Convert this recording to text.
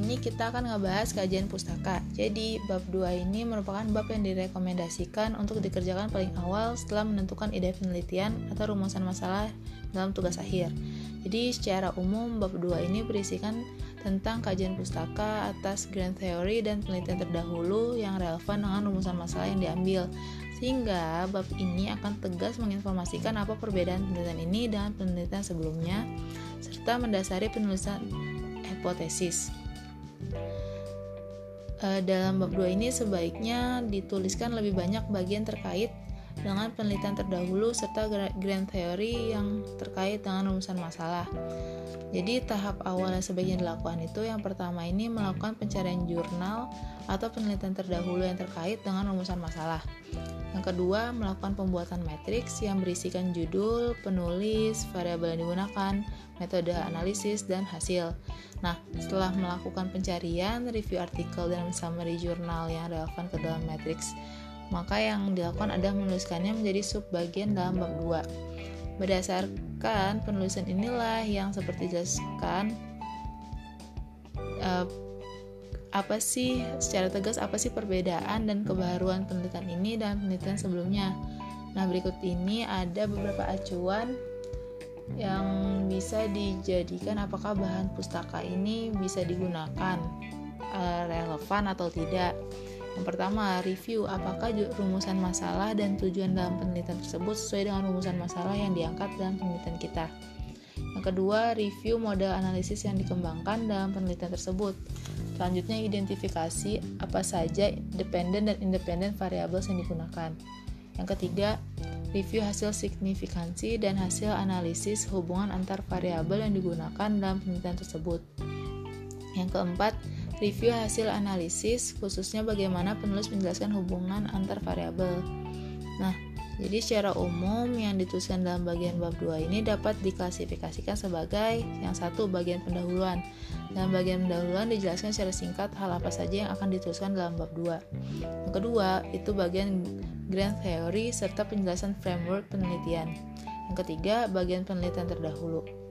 kita akan ngebahas kajian pustaka. Jadi, bab 2 ini merupakan bab yang direkomendasikan untuk dikerjakan paling awal setelah menentukan ide penelitian atau rumusan masalah dalam tugas akhir. Jadi, secara umum bab 2 ini berisikan tentang kajian pustaka atas grand theory dan penelitian terdahulu yang relevan dengan rumusan masalah yang diambil. Sehingga bab ini akan tegas menginformasikan apa perbedaan penelitian ini dengan penelitian sebelumnya serta mendasari penulisan hipotesis. E, dalam bab 2 ini sebaiknya dituliskan lebih banyak bagian terkait dengan penelitian terdahulu serta grand theory yang terkait dengan rumusan masalah. Jadi tahap awal yang sebaiknya dilakukan itu yang pertama ini melakukan pencarian jurnal atau penelitian terdahulu yang terkait dengan rumusan masalah. Yang kedua, melakukan pembuatan matriks yang berisikan judul, penulis, variabel yang digunakan, metode analisis, dan hasil. Nah, setelah melakukan pencarian, review artikel, dan summary jurnal yang relevan ke dalam matriks, maka yang dilakukan adalah menuliskannya menjadi sub bagian dalam bab 2. Berdasarkan penulisan inilah yang seperti dijelaskan uh, apa sih secara tegas apa sih perbedaan dan kebaruan penelitian ini dan penelitian sebelumnya. Nah, berikut ini ada beberapa acuan yang bisa dijadikan apakah bahan pustaka ini bisa digunakan uh, relevan atau tidak. Yang pertama, review apakah rumusan masalah dan tujuan dalam penelitian tersebut sesuai dengan rumusan masalah yang diangkat dalam penelitian kita. Yang kedua, review model analisis yang dikembangkan dalam penelitian tersebut. Selanjutnya, identifikasi apa saja dependent dan independent variables yang digunakan. Yang ketiga, review hasil signifikansi dan hasil analisis hubungan antar variabel yang digunakan dalam penelitian tersebut. Yang keempat, review hasil analisis khususnya bagaimana penulis menjelaskan hubungan antar variabel. Nah, jadi secara umum yang dituliskan dalam bagian bab 2 ini dapat diklasifikasikan sebagai yang satu bagian pendahuluan. Dalam bagian pendahuluan dijelaskan secara singkat hal apa saja yang akan dituliskan dalam bab 2. Yang kedua, itu bagian grand theory serta penjelasan framework penelitian. Yang ketiga, bagian penelitian terdahulu.